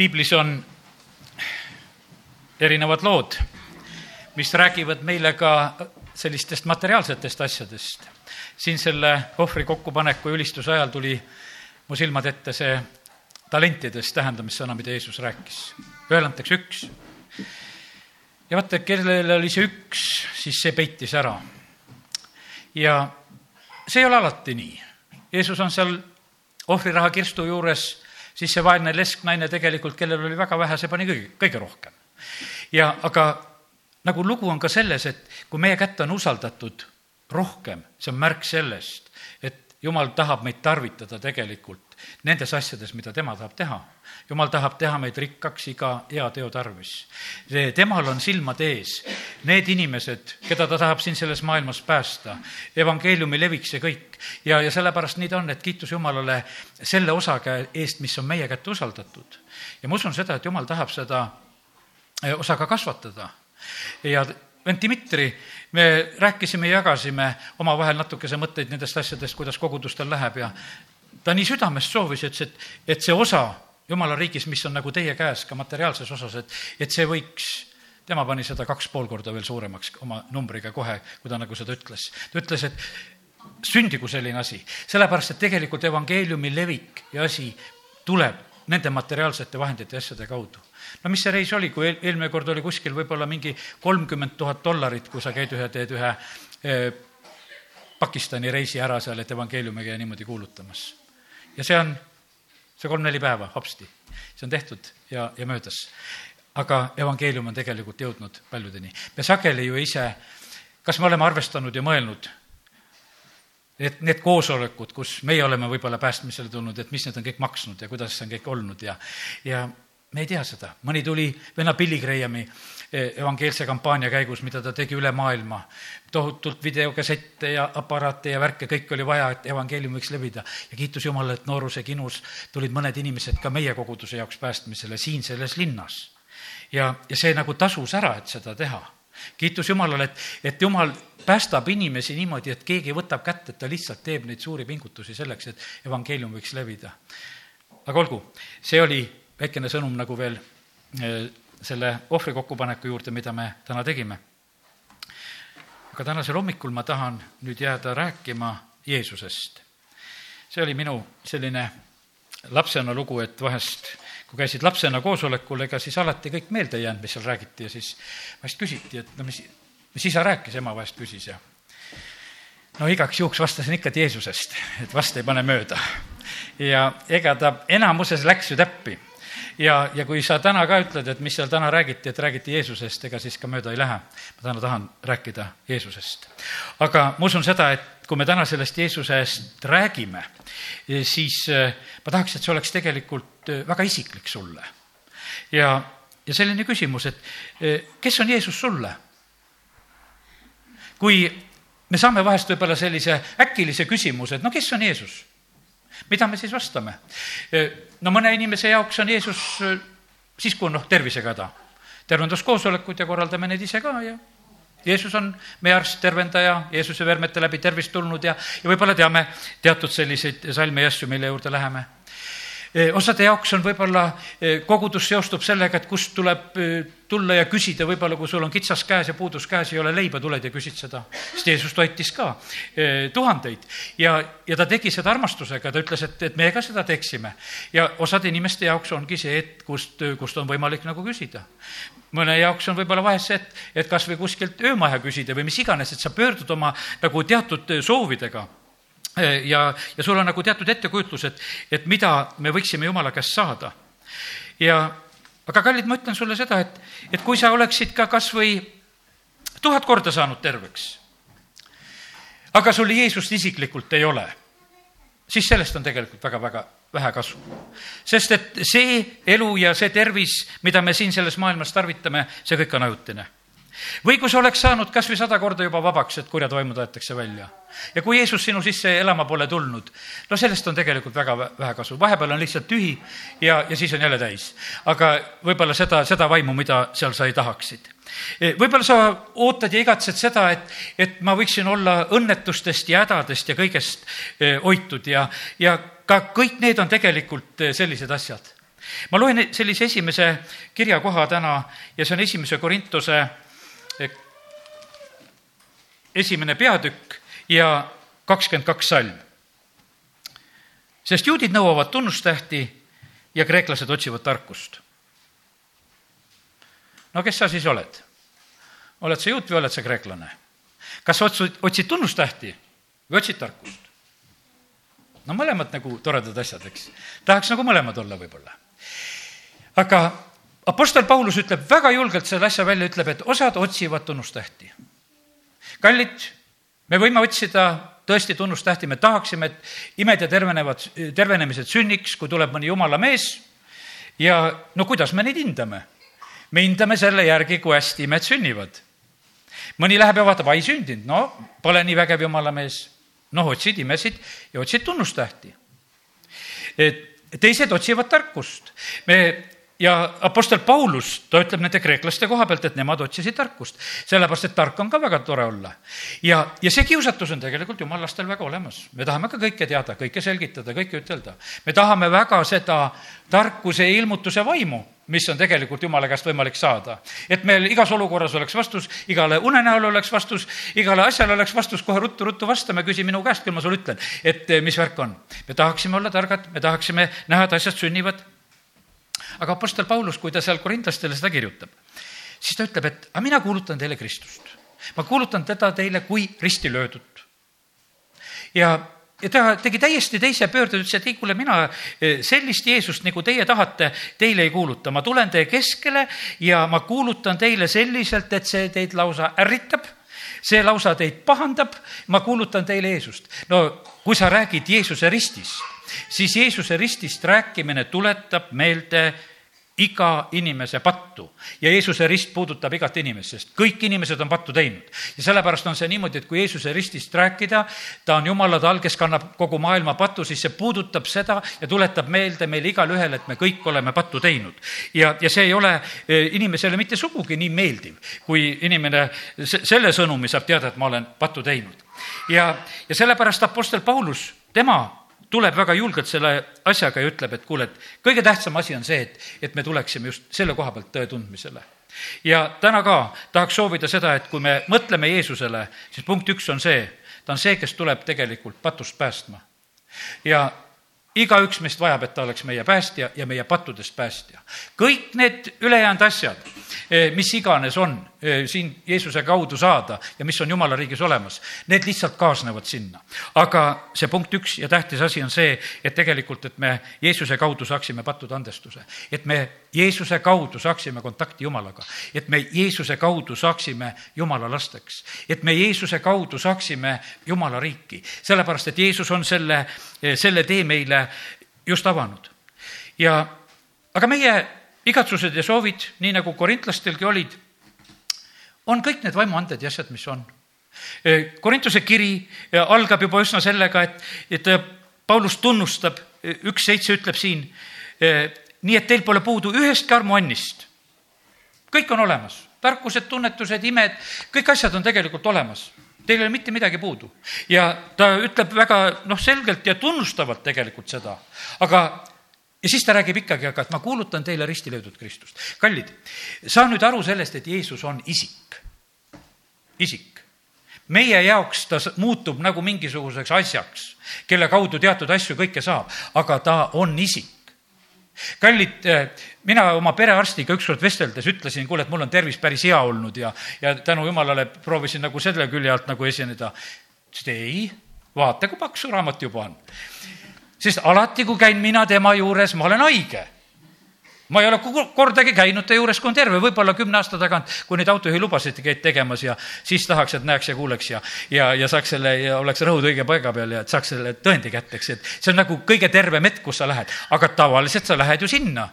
piiblis on erinevad lood, mis räägivad meile ka sellistest materiaalsetest asjadest. siin selle ohvri kokkupaneku ülistuse ajal tuli mu silmade ette see talentidest tähendamissõna, mida Jeesus rääkis. ühele antakse üks. ja vaata, kellele oli see üks, siis see peitis ära. ja see ei ole alati nii. Jeesus on seal ohvriraha kirstu juures, siis see vaene lesknaine tegelikult, kellel oli väga vähe, see pani kõige, kõige rohkem. ja aga nagu lugu on ka selles, et kui meie kätte on usaldatud rohkem, see on märk sellest, et jumal tahab meid tarvitada tegelikult nendes asjades, mida tema tahab teha. jumal tahab teha meid rikkaks iga hea teo tarvis. temal on silmad ees need inimesed, keda ta tahab siin selles maailmas päästa. evangeeliumi leviks ja kõik. ja, ja sellepärast nii ta on, et kiitus Jumalale selle osa eest, mis on meie kätte usaldatud. ja ma usun seda, et Jumal tahab seda eh, osa ka kasvatada ja vend Dmitri, me rääkisime ja jagasime omavahel natukese mõtteid nendest asjadest, kuidas kogudustel läheb ja ta nii südamest soovis, ütles, et, et see osa jumala riigis, mis on nagu teie käes ka materiaalses osas, et, et see võiks tema pani seda kaks pool korda veel suuremaks oma numbriga kohe, kui ta nagu seda ütles. ta ütles, et sündigu selline asi, sellepärast et tegelikult evangeeliumi levik ja asi tuleb nende materiaalsete vahendite ja asjade kaudu. no mis see reis oli, kui eel, eelmine kord oli kuskil võib-olla mingi kolmkümmend tuhat dollarit, kui sa käid ühe, teed ühe eh, Pakistani reisi ära seal, et evangeeliumi käia niimoodi kuulutamas. ja see on, see kolm-neli päeva hopsti, see on tehtud ja, ja möödas. aga evangeelium on tegelikult jõudnud paljudeni. me sageli ju ise, kas me oleme arvestanud ja mõelnud, et need koosolekud, kus meie oleme võib-olla päästmisele tulnud, et mis need on kõik maksnud ja kuidas see on kõik olnud ja, ja me ei tea seda. mõni tuli venna Billy Grahami eh, evangeelse kampaania käigus, mida ta tegi üle maailma. tohutult videokassette ja aparaate ja värke, kõike oli vaja, et evangeelium võiks levida. ja kiitus Jumalale, et nooruse kinus tulid mõned inimesed ka meie koguduse jaoks päästmisele siin selles linnas. ja, ja see nagu tasus ära, et seda teha kiitus Jumalale, et, et Jumal päästab inimesi niimoodi, et keegi võtab kätte, et ta lihtsalt teeb neid suuri pingutusi selleks, et evangeelium võiks levida. aga olgu, see oli väikene sõnum nagu veel eh, selle ohvri kokkupaneku juurde, mida me täna tegime. aga tänasel hommikul ma tahan nüüd jääda rääkima Jeesusest. see oli minu selline lapsena lugu, et vahest kui käisid lapsena koosolekul, ega siis alati kõik meelde ei jäänud, mis seal räägiti ja siis vahest küsiti, et no mis, mis isa rääkis, ema vahest küsis ja no igaks juhuks vastasin ikka, Jeesusest, et vast ei pane mööda. ja ega ta enamuses läks ju täppi. ja, ja kui sa täna ka ütled, et mis seal täna räägiti, et räägiti Jeesusest, ega siis ka mööda ei lähe. ma täna tahan rääkida Jeesusest. aga ma usun seda, et kui me täna sellest Jeesusest räägime, siis eh, ma tahaks, et see oleks tegelikult väga isiklik sulle. ja, ja selline küsimus, et eh, kes on Jeesus sulle? kui me saame vahest võib-olla sellise äkilise küsimuse, et no kes on Jeesus? mida me siis vastame? no mõne inimese jaoks on Jeesus siis, kui on noh, tervisega häda. tervenduskoosolekud ja korraldame need ise ka ja Jeesus on meie arst, tervendaja, Jeesuse vermete läbi tervist tulnud ja, ja võib-olla teame teatud selliseid salme ja asju, mille juurde läheme. Osade jaoks on võib-olla, kogudus seostub sellega, et kust tuleb tulla ja küsida, võib-olla kui sul on kitsas käes ja puudus käes, ei ole leiba, tuled ja küsid seda. sest Jeesus toitis ka tuhandeid. Ja, ja ta tegi seda armastusega, ta ütles, et, et meie ka seda teeksime. ja osade inimeste jaoks ongi see hetk, kust, kust on võimalik nagu küsida. Mõne jaoks on võib-olla vahest see, et, et kas või kuskilt öömaja küsida või mis iganes, et sa pöördud oma nagu teatud soovidega ja, ja sul on nagu teatud ettekujutlus, et, et mida me võiksime Jumala käest saada. ja aga kallid, ma ütlen sulle seda, et, et kui sa oleksid ka kas või tuhat korda saanud terveks, aga sul Jeesust isiklikult ei ole, siis sellest on tegelikult väga-väga vähe kasu. sest et see elu ja see tervis, mida me siin selles maailmas tarvitame, see kõik on ajutine. Või kui sa oleks saanud kas või sada korda juba vabaks, et kurjad vaimud aetakse välja. ja kui Jeesus sinu sisse elama pole tulnud, no sellest on tegelikult väga vähe kasu, vahepeal on lihtsalt tühi ja, ja siis on jälle täis. aga võib-olla seda, seda vaimu, mida seal sa ei tahaksid võib-olla sa ootad ja igatsed seda, et, et ma võiksin olla õnnetustest ja hädadest ja kõigest hoitud ja, ja ka kõik need on tegelikult eh, sellised asjad. ma loen sellise esimese kirjakoha täna ja see on esimese Korintuse esimene peatükk ja kakskümmend kaks salm. sest juudid nõuavad tunnustähti ja kreeklased otsivad tarkust. no kes sa siis oled? oled sa juut või oled sa kreeklane? kas otsid, otsid tunnustähti või otsid tarkust? no mõlemad nagu toredad asjad, eks. tahaks nagu mõlemad olla võib-olla. aga Apostel Paulus ütleb väga julgelt selle asja välja, ütleb, et osad otsivad tunnustähti. kallid, me võime otsida tõesti tunnustähti, me tahaksime, et imed ja tervenevad, tervenemised sünniks, kui tuleb mõni jumala mees. ja no kuidas me neid hindame? me hindame selle järgi, kui hästi imed sünnivad. mõni läheb ja vaatab, ai sündinud, no pole nii vägev jumala mees noh, otsid imesid ja otsid tunnustähti. teised otsivad tarkust. me ja Apostel Paulus, ta ütleb nende kreeklaste koha pealt, et nemad otsisid tarkust, sellepärast et tark on ka väga tore olla. ja, ja see kiusatus on tegelikult jumalastel väga olemas. me tahame ka kõike teada, kõike selgitada, kõike ütelda. me tahame väga seda tarkuse ja ilmutuse vaimu mis on tegelikult Jumala käest võimalik saada. et meil igas olukorras oleks vastus, igale unenäole oleks vastus, igale asjale oleks vastus, kohe ruttu-ruttu vastame, küsi minu käest, küll ma sulle ütlen, et eh, mis värk on. me tahaksime olla targad, me tahaksime näha, et asjad sünnivad. Aga Apostel Paulus, kui ta seal korintlastele seda kirjutab, siis ta ütleb, et aga mina kuulutan teile Kristust. ma kuulutan teda teile kui risti löödut. ja ja ta tegi täiesti teise pöörde, ütles, et ei, kuule, mina eh, sellist Jeesust, nagu teie tahate, teile ei kuuluta. ma tulen teie keskele ja ma kuulutan teile selliselt, et see teid lausa ärritab see lausa teid pahandab, ma kuulutan teile Jeesust. no kui sa räägid Jeesuse ristist, siis Jeesuse ristist rääkimine tuletab meelde iga inimese pattu ja Jeesuse rist puudutab igat inimest, sest kõik inimesed on pattu teinud. ja sellepärast on see niimoodi, et kui Jeesuse ristist rääkida, ta on Jumala tal, kes kannab kogu maailma pattu, siis see puudutab seda ja tuletab meelde meile igalühele, et me kõik oleme pattu teinud. ja, ja see ei ole e, inimesele mitte sugugi nii meeldiv, kui inimene selle sõnumi saab teada, et ma olen pattu teinud. ja, ja sellepärast Apostel Paulus, tema tuleb väga julgelt selle asjaga ja ütleb, et kuule, et kõige tähtsam asi on see, et, et me tuleksime just selle koha pealt tõe tundmisele. ja täna ka tahaks soovida seda, et kui me mõtleme Jeesusele, siis punkt üks on see, ta on see, kes tuleb tegelikult patust päästma. ja igaüks meist vajab, et ta oleks meie päästja ja meie pattudest päästja. kõik need ülejäänud asjad, eh, mis iganes on siin Jeesuse kaudu saada ja mis on Jumala riigis olemas, need lihtsalt kaasnevad sinna. aga see punkt üks ja tähtis asi on see, et tegelikult, et me Jeesuse kaudu saaksime pattude andestuse. et me Jeesuse kaudu saaksime kontakti Jumalaga, et me Jeesuse kaudu saaksime Jumala lasteks, et me Jeesuse kaudu saaksime Jumala riiki, sellepärast et Jeesus on selle, selle tee meile just avanud. ja aga meie igatsused ja soovid, nii nagu korintlastelgi olid, on kõik need vaimuanded ja asjad, mis on. Korintuse kiri algab juba üsna sellega, et, et Paulus tunnustab, üks seitse ütleb siin, nii et teil pole puudu ühestki armuannist. kõik on olemas, tarkused, tunnetused, imed, kõik asjad on tegelikult olemas. Teil ei ole mitte midagi puudu. ja ta ütleb väga noh, selgelt ja tunnustavalt tegelikult seda, aga ja siis ta räägib ikkagi, aga et ma kuulutan teile risti löödud Kristust. kallid, saa nüüd aru sellest, et Jeesus on isik. isik. meie jaoks ta muutub nagu mingisuguseks asjaks, kelle kaudu teatud asju kõike saab, aga ta on isik kallid, eh, mina oma perearstiga ükskord vesteldes ütlesin, kuule, et mul on tervis päris hea olnud ja, ja tänu jumalale proovisin nagu selle külje alt nagu esineda. ütles, et ei, vaata, kui paks su raamat juba on. Sest alati, kui käin mina tema juures, ma olen haige ma ei ole kordagi käinud ta juures, kui on terve, võib-olla kümne aasta tagant, kui neid autojuhilubasid käid tegemas ja siis tahaks, et näeks ja kuuleks ja, ja, ja saaks selle ja oleks rõhud õige paiga peal ja et saaks selle tõendi kätte, eks, et see on nagu kõige tervem hetk, kus sa lähed. aga tavaliselt sa lähed ju sinna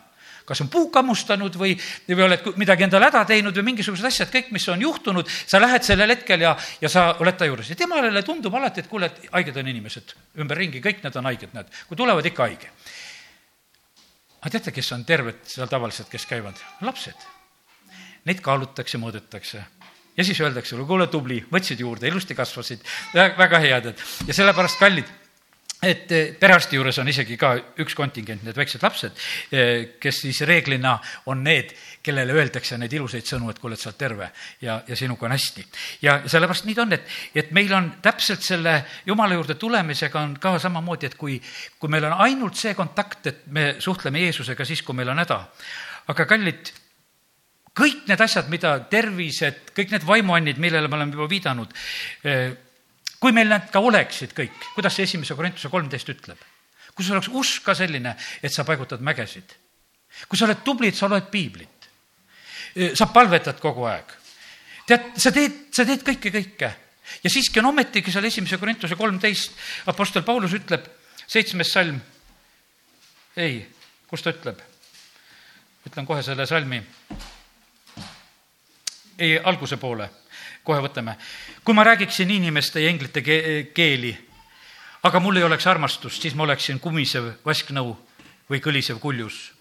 kas on puuk hammustanud või, või oled midagi endale häda teinud või mingisugused asjad, kõik, mis on juhtunud, sa lähed sellel hetkel ja, ja sa oled ta juures. Ja temale tundub alati, et kuule, et haiged on inimesed ümberringi, kõik nad on haiged, näed, kui tulevad ikka haige. Aga teate, kes on terved seal tavaliselt, kes käivad? lapsed. Neid kaalutakse, mõõdetakse. Ja siis öeldakse, kuule, tubli, võtsid juurde, ilusti kasvasid, väga head, et. Ja sellepärast, kallid, et eh, perearsti juures on isegi ka üks kontingent, need väiksed lapsed, eh, kes siis reeglina on need, kellele öeldakse neid ilusaid sõnu, et kuule, et sa oled terve ja, ja sinuga on hästi. ja sellepärast nii ta on, et, et meil on täpselt selle Jumala juurde tulemisega on ka samamoodi, et kui, kui meil on ainult see kontakt, et me suhtleme Jeesusega siis, kui meil on häda. aga kallid, kõik need asjad, mida tervised, kõik need vaimuannid, millele me oleme juba viidanud eh, kui meil need ka oleksid kõik, kuidas see esimese Korintuse kolmteist ütleb? kui sul oleks usk ka selline, et sa paigutad mägesid. kui sa oled tubli, et sa loed piiblit. sa palvetad kogu aeg. tead, sa teed, sa teed kõike, kõike. ja siiski on ometigi seal esimese Korintuse kolmteist, Apostel Paulus ütleb, seitsmes salm. ei, kus ta ütleb? ütlen kohe selle salmi. ei, alguse poole kohe võtame. kui ma räägiksin inimeste ja inglite keeli, aga mul ei oleks armastust, siis ma oleksin kumisev vasknõu või kõlisev kuljus.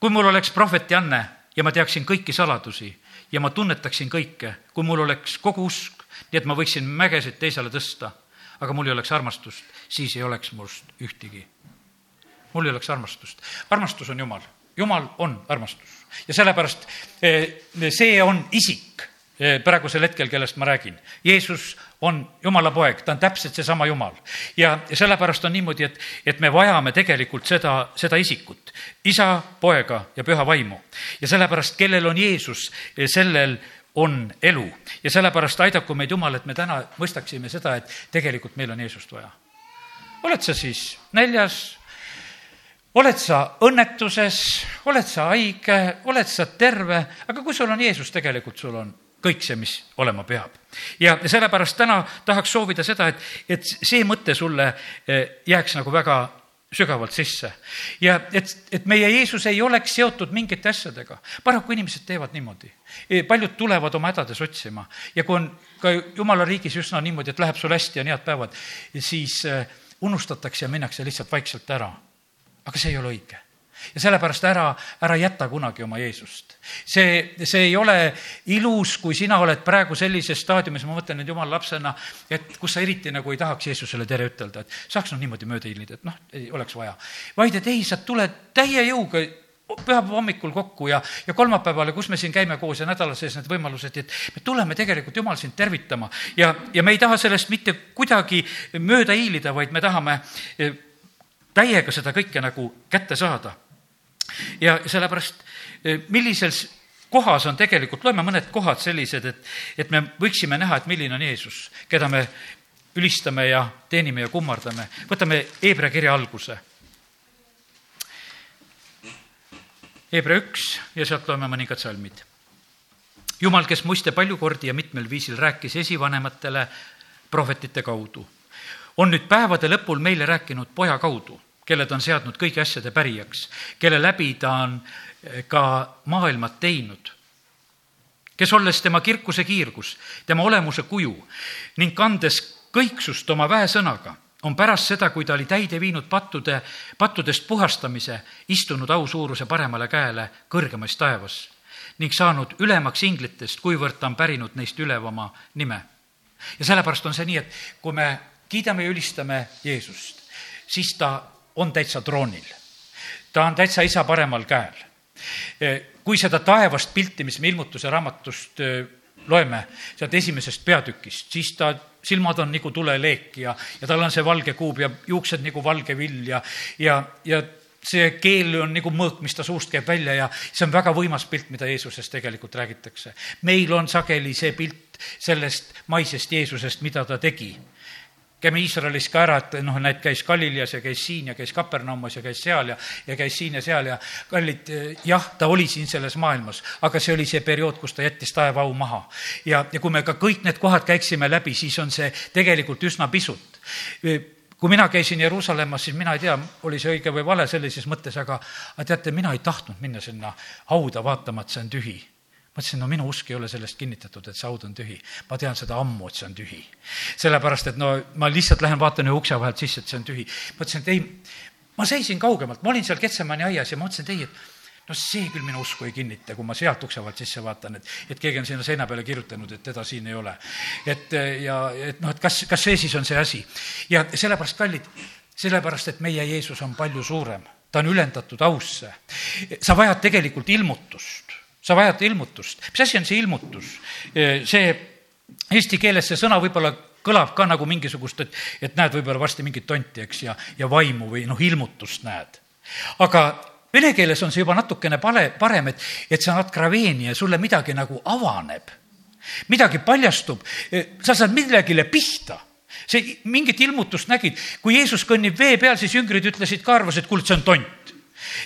kui mul oleks prohveti anne ja ma teaksin kõiki saladusi ja ma tunnetaksin kõike, kui mul oleks kogu usk, nii et ma võiksin mägesid teisele tõsta, aga mul ei oleks armastust, siis ei oleks must ühtegi. mul ei oleks armastust. armastus on Jumal, Jumal on armastus ja sellepärast eh, see on isik praegusel hetkel, kellest ma räägin. Jeesus on Jumala poeg, ta on täpselt seesama Jumal. ja, ja sellepärast on niimoodi, et, et me vajame tegelikult seda, seda isikut, isa, poega ja püha vaimu. ja sellepärast, kellel on Jeesus, eh, sellel on elu ja sellepärast aidaku meid Jumal, et me täna mõistaksime seda, et tegelikult meil on Jeesust vaja. oled sa siis näljas, oled sa õnnetuses, oled sa haige, oled sa terve, aga kui sul on Jeesus, tegelikult sul on kõik see, mis olema peab. ja sellepärast täna tahaks soovida seda, et, et see mõte sulle eh, jääks nagu väga sügavalt sisse. ja et, et meie Jeesus ei oleks seotud mingite asjadega. paraku inimesed teevad niimoodi. E, paljud tulevad oma hädades otsima ja kui on ka jumala riigis üsna niimoodi, et läheb sul hästi ja on head päevad, siis eh, unustatakse ja minnakse lihtsalt vaikselt ära. aga see ei ole õige ja sellepärast ära, ära jäta kunagi oma Jeesust. see, see ei ole ilus, kui sina oled praegu sellises staadiumis, ma mõtlen nüüd jumala lapsena, et kus sa eriti nagu ei tahaks Jeesusele tere ütelda, et saaks noh niimoodi mööda hiilida, et noh, ei oleks vaja. vaid et ei, sa tuled täie jõuga pühapäeva hommikul kokku ja, ja kolmapäevale, kus me siin käime koos ja nädala sees need võimalused, et me tuleme tegelikult, Jumal, sind tervitama ja, ja me ei taha sellest mitte kuidagi mööda hiilida, vaid me tahame eh, täiega seda kõike nagu kätte saada ja sellepärast, eh, millises kohas on tegelikult, loeme mõned kohad sellised, et, et me võiksime näha, et milline on Jeesus, keda me ülistame ja teenime ja kummardame. võtame Hebra kirja alguse. Hebra üks ja sealt loeme mõningad salmid. jumal, kes muiste palju kordi ja mitmel viisil rääkis esivanematele prohvetite kaudu, on nüüd päevade lõpul meile rääkinud poja kaudu kelle ta on seadnud kõigi asjade pärijaks, kelle läbi ta on eh, ka maailmat teinud, kes olles tema kirkuse kiirgus, tema olemuse kuju ning kandes kõiksust oma väesõnaga, on pärast seda, kui ta oli täide viinud pattude, pattudest puhastamise, istunud ausuuruse paremale käele kõrgemas taevas ning saanud ülemaks inglitest, kuivõrd ta on pärinud neist ülevama nime. ja sellepärast on see nii, et kui me kiidame ja ülistame Jeesust, siis ta on täitsa troonil. ta on täitsa isa paremal käel. kui seda taevast pilti, mis me ilmutuse raamatust loeme, sealt esimesest peatükist, siis ta silmad on nagu tuleleek ja, ja tal on see valge kuub ja juuksed nagu valge vill ja, ja, ja see keel on nagu mõõk, mis ta suust käib välja ja see on väga võimas pilt, mida Jeesusest tegelikult räägitakse. meil on sageli see pilt sellest maisest Jeesusest, mida ta tegi käime Iisraelis ka ära, et noh, näed, käis Galileas ja käis siin ja käis Kapernaumas ja käis seal ja, ja käis siin ja seal ja kallid, jah, ta oli siin selles maailmas, aga see oli see periood, kus ta jättis taevaau maha. ja, ja kui me ka kõik need kohad käiksime läbi, siis on see tegelikult üsna pisut kui mina käisin Jeruusalemmas, siis mina ei tea, oli see õige või vale sellises mõttes, aga, aga teate, mina ei tahtnud minna sinna hauda vaatama, et see on tühi mõtlesin, no minu usk ei ole sellest kinnitatud, et see haud on tühi. ma tean seda ammu, et see on tühi. sellepärast, et no ma lihtsalt lähen vaatan ühe ukse vahelt sisse, et see on tühi. mõtlesin, et ei, ma seisin kaugemalt, ma olin seal Ketsemani aias ja mõtlesin, et ei, et no see küll minu usku ei kinnita, kui ma sealt ukse vahelt sisse vaatan, et, et keegi on sinna seina peale kirjutanud, et teda siin ei ole. et ja, et noh, et kas, kas see siis on see asi. ja sellepärast, kallid, sellepärast, et meie Jeesus on palju suurem, ta on ülendatud ausse. sa vajad tegelikult ilmutust, sa vajad ilmutust. mis asi on see ilmutus? see eesti keeles see sõna võib-olla kõlab ka nagu mingisugust, et, et näed võib-olla varsti mingit tonti, eks, ja, ja vaimu või noh, ilmutust näed. aga vene keeles on see juba natukene pale, parem, et, et sa annad graveeni ja sulle midagi nagu avaneb. midagi paljastub, sa saad millegile pihta see mingit ilmutust nägid, kui Jeesus kõnnib vee peal, siis jüngrid ütlesid ka, arvasid, kuule, see on tont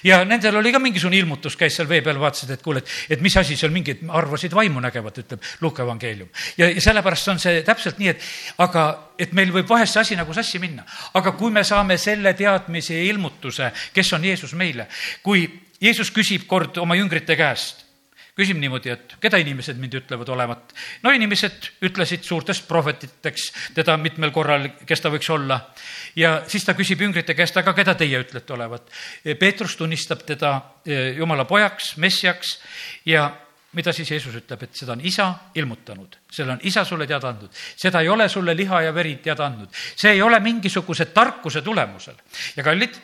ja nendel oli ka mingisugune ilmutus, käis seal vee peal, vaatasid, et kuule, et, et mis asi seal mingid, arvasid vaimu nägevat, ütleb Luuka evangeelium. ja, ja sellepärast on see täpselt nii, et aga, et meil võib vahest see asi nagu sassi minna. aga kui me saame selle teadmise ja ilmutuse, kes on Jeesus meile, kui Jeesus küsib kord oma jüngrite käest, küsib niimoodi, et keda inimesed mind ütlevad olevat. no inimesed ütlesid suurtest prohvetiteks teda mitmel korral, kes ta võiks olla. ja siis ta küsib jüngrite käest, aga keda teie ütlete olevat? Peetrus tunnistab teda eh, jumala pojaks, messiaks ja mida siis Jeesus ütleb, et seda on isa ilmutanud, selle on isa sulle teada andnud, seda ei ole sulle liha ja veri teada andnud, see ei ole mingisuguse tarkuse tulemusel. ja kallid,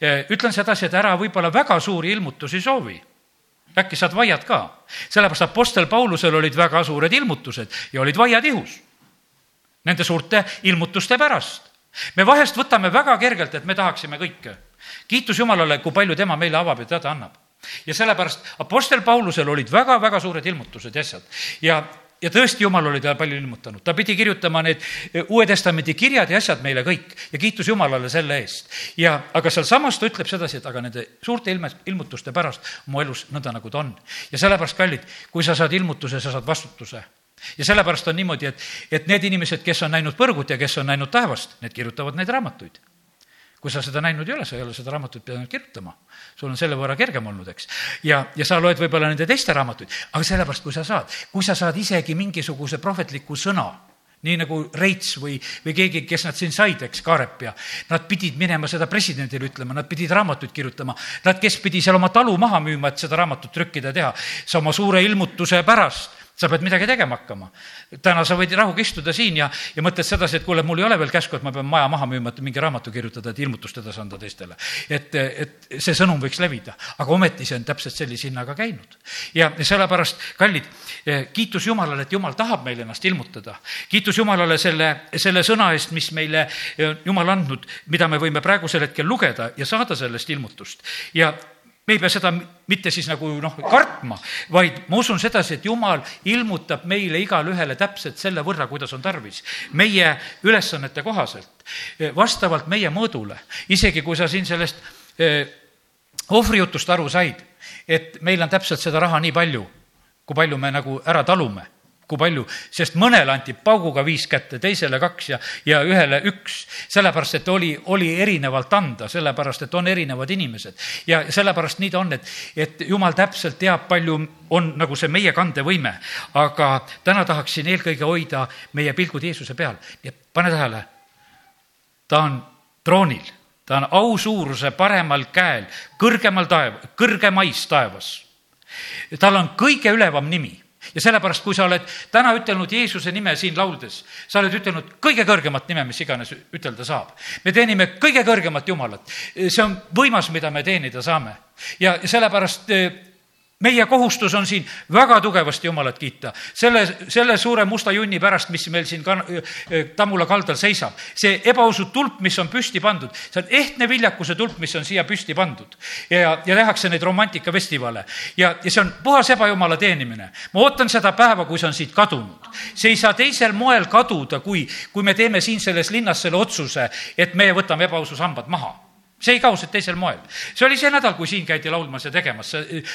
eh, ütlen sedasi, et ära võib-olla väga suuri ilmutusi soovi äkki saad vaiad ka. sellepärast Apostel Paulusel olid väga suured ilmutused ja olid vaiad ihus. Nende suurte ilmutuste pärast. me vahest võtame väga kergelt, et me tahaksime kõike. kiitus Jumalale, kui palju tema meile avab ja teada annab. ja sellepärast Apostel Paulusel olid väga-väga suured ilmutused ja asjad. ja ja tõesti, Jumal oli talle palju ilmutanud, ta pidi kirjutama need eh, Uue Testamendi kirjad ja asjad meile kõik ja kiitus Jumalale selle eest. ja, aga sealsamas ta ütleb sedasi, et aga nende suurte ilme, ilmutuste pärast mu elus nõnda, nagu ta on. ja sellepärast, kallid, kui sa saad ilmutuse, sa saad vastutuse ja sellepärast on niimoodi, et, et need inimesed, kes on näinud põrgut ja kes on näinud taevast, need kirjutavad neid raamatuid kui sa seda näinud ei ole, sa ei ole seda raamatut pidanud kirjutama. sul on selle võrra kergem olnud, eks. ja, ja sa loed võib-olla nende teiste raamatuid, aga sellepärast, kui sa saad, kui sa saad isegi mingisuguse prohvetliku sõna, nii nagu Reits või, või keegi, kes nad siin said, eks, Kaarep ja nad pidid minema seda presidendile ütlema, nad pidid raamatuid kirjutama. Nad, kes pidi seal oma talu maha müüma, et seda raamatut trükkida ja teha, sa oma suure ilmutuse pärast sa pead midagi tegema hakkama. täna sa võid rahuga istuda siin ja, ja mõtled sedasi, et kuule, mul ei ole veel käsku, et ma pean maja maha müüma, et mingi raamatu kirjutada, et ilmutust edasi anda teistele. et, et see sõnum võiks levida, aga ometi see on täpselt sellise hinnaga käinud. ja, sellepärast, kallid, kiitus Jumalale, et Jumal tahab meile ennast ilmutada. kiitus Jumalale selle, selle sõna eest, mis meile Jumal andnud, mida me võime praegusel hetkel lugeda ja saada sellest ilmutust. ja me ei pea seda mitte siis nagu noh, kartma, vaid ma usun sedasi, et Jumal ilmutab meile igale ühele täpselt selle võrra, kuidas on tarvis. meie ülesannete kohaselt, vastavalt meie mõõdule. isegi kui sa siin sellest eh, ohvrijutust aru said, et meil on täpselt seda raha nii palju, kui palju me nagu ära talume kui palju, sest mõnele anti pauguga viis kätte, teisele kaks ja, ja ühele üks. sellepärast, et oli, oli erinevalt anda, sellepärast, et on erinevad inimesed. ja sellepärast nii ta on, et, et jumal täpselt teab, palju on nagu see meie kandevõime. aga täna tahaksin eelkõige hoida meie pilgud Jeesuse peal. ja pane tähele, ta on troonil, ta on ausuuruse paremal käel, kõrgemal taev, kõrgemais taevas. tal on kõige ülevam nimi ja sellepärast, kui sa oled täna ütelnud Jeesuse nime siin lauldes, sa oled ütelnud kõige kõrgemat nime, mis iganes ütelda saab. me teenime kõige kõrgemat Jumalat. see on võimas, mida me teenida saame. ja sellepärast meie kohustus on siin väga tugevasti Jumalat kiita. selle, selle suure musta junni pärast, mis meil siin kan-, Tammula kaldal seisab. see ebausu tulp, mis on püsti pandud, see on ehtne viljakuse tulp, mis on siia püsti pandud. ja, ja tehakse neid romantikafestivale. ja, ja see on puhas ebajumala teenimine. ma ootan seda päeva, kui see on siit kadunud. see ei saa teisel moel kaduda, kui, kui me teeme siin selles linnas selle otsuse, et me võtame ebaaususambad maha see ei kao siit teisel moel. see oli see nädal, kui siin käidi laulmas ja tegemas,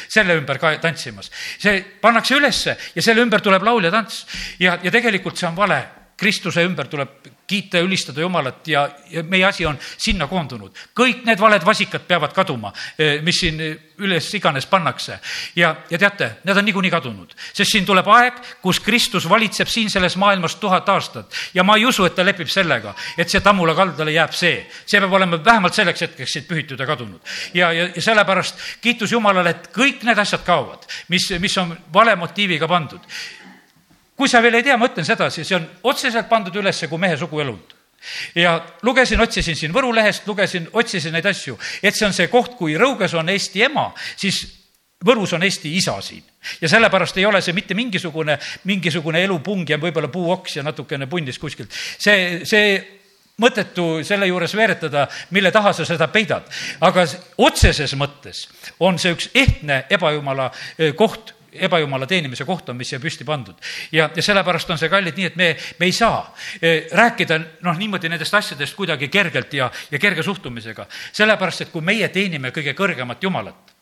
selle ümber ka tantsimas. see pannakse ülesse ja selle ümber tuleb laul ja tants. ja, ja tegelikult see on vale. Kristuse ümber tuleb kiita ja ülistada Jumalat ja, ja meie asi on sinna koondunud. kõik need valed vasikad peavad kaduma, mis siin üles iganes pannakse. ja, ja teate, need on niikuinii kadunud, sest siin tuleb aeg, kus Kristus valitseb siin selles maailmas tuhat aastat ja ma ei usu, et ta lepib sellega, et see tammula kaldale jääb see. see peab olema vähemalt selleks hetkeks siit pühitud ja kadunud. ja, ja, ja sellepärast kiitus Jumalale, et kõik need asjad kaovad, mis, mis on vale motiiviga pandud. Kui sa veel ei tea, ma ütlen sedasi, see on otseselt pandud üles kui mehe suguelund ja lugesin, otsisin siin Võru lehest, lugesin, otsisin neid asju, et see on see koht, kui Rõuges on Eesti ema, siis Võrus on Eesti isa siin ja sellepärast ei ole see mitte mingisugune, mingisugune elupung ja võib-olla puuoks ja natukene punnis kuskilt. see, see mõttetu selle juures veeretada, mille taha sa seda peidad. aga otseses mõttes on see üks ehtne ebajumala eh, koht ebajumala teenimise koht on, mis siia püsti pandud. ja, ja sellepärast on see kallid nii, et me, me ei saa eh, rääkida noh, niimoodi nendest asjadest kuidagi kergelt ja, ja kerge suhtumisega. sellepärast, et kui meie teenime kõige kõrgemat Jumalat,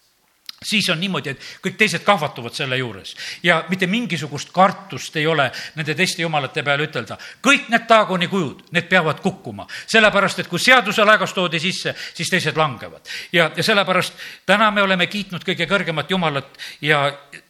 siis on niimoodi, et kõik teised kahvatuvad selle juures ja mitte mingisugust kartust ei ole nende teiste jumalate peale ütelda. kõik need taagoni kujud, need peavad kukkuma, sellepärast et kui seaduse laegas toodi sisse, siis teised langevad. ja, ja sellepärast täna me oleme kiitnud kõige kõrgemat Jumalat ja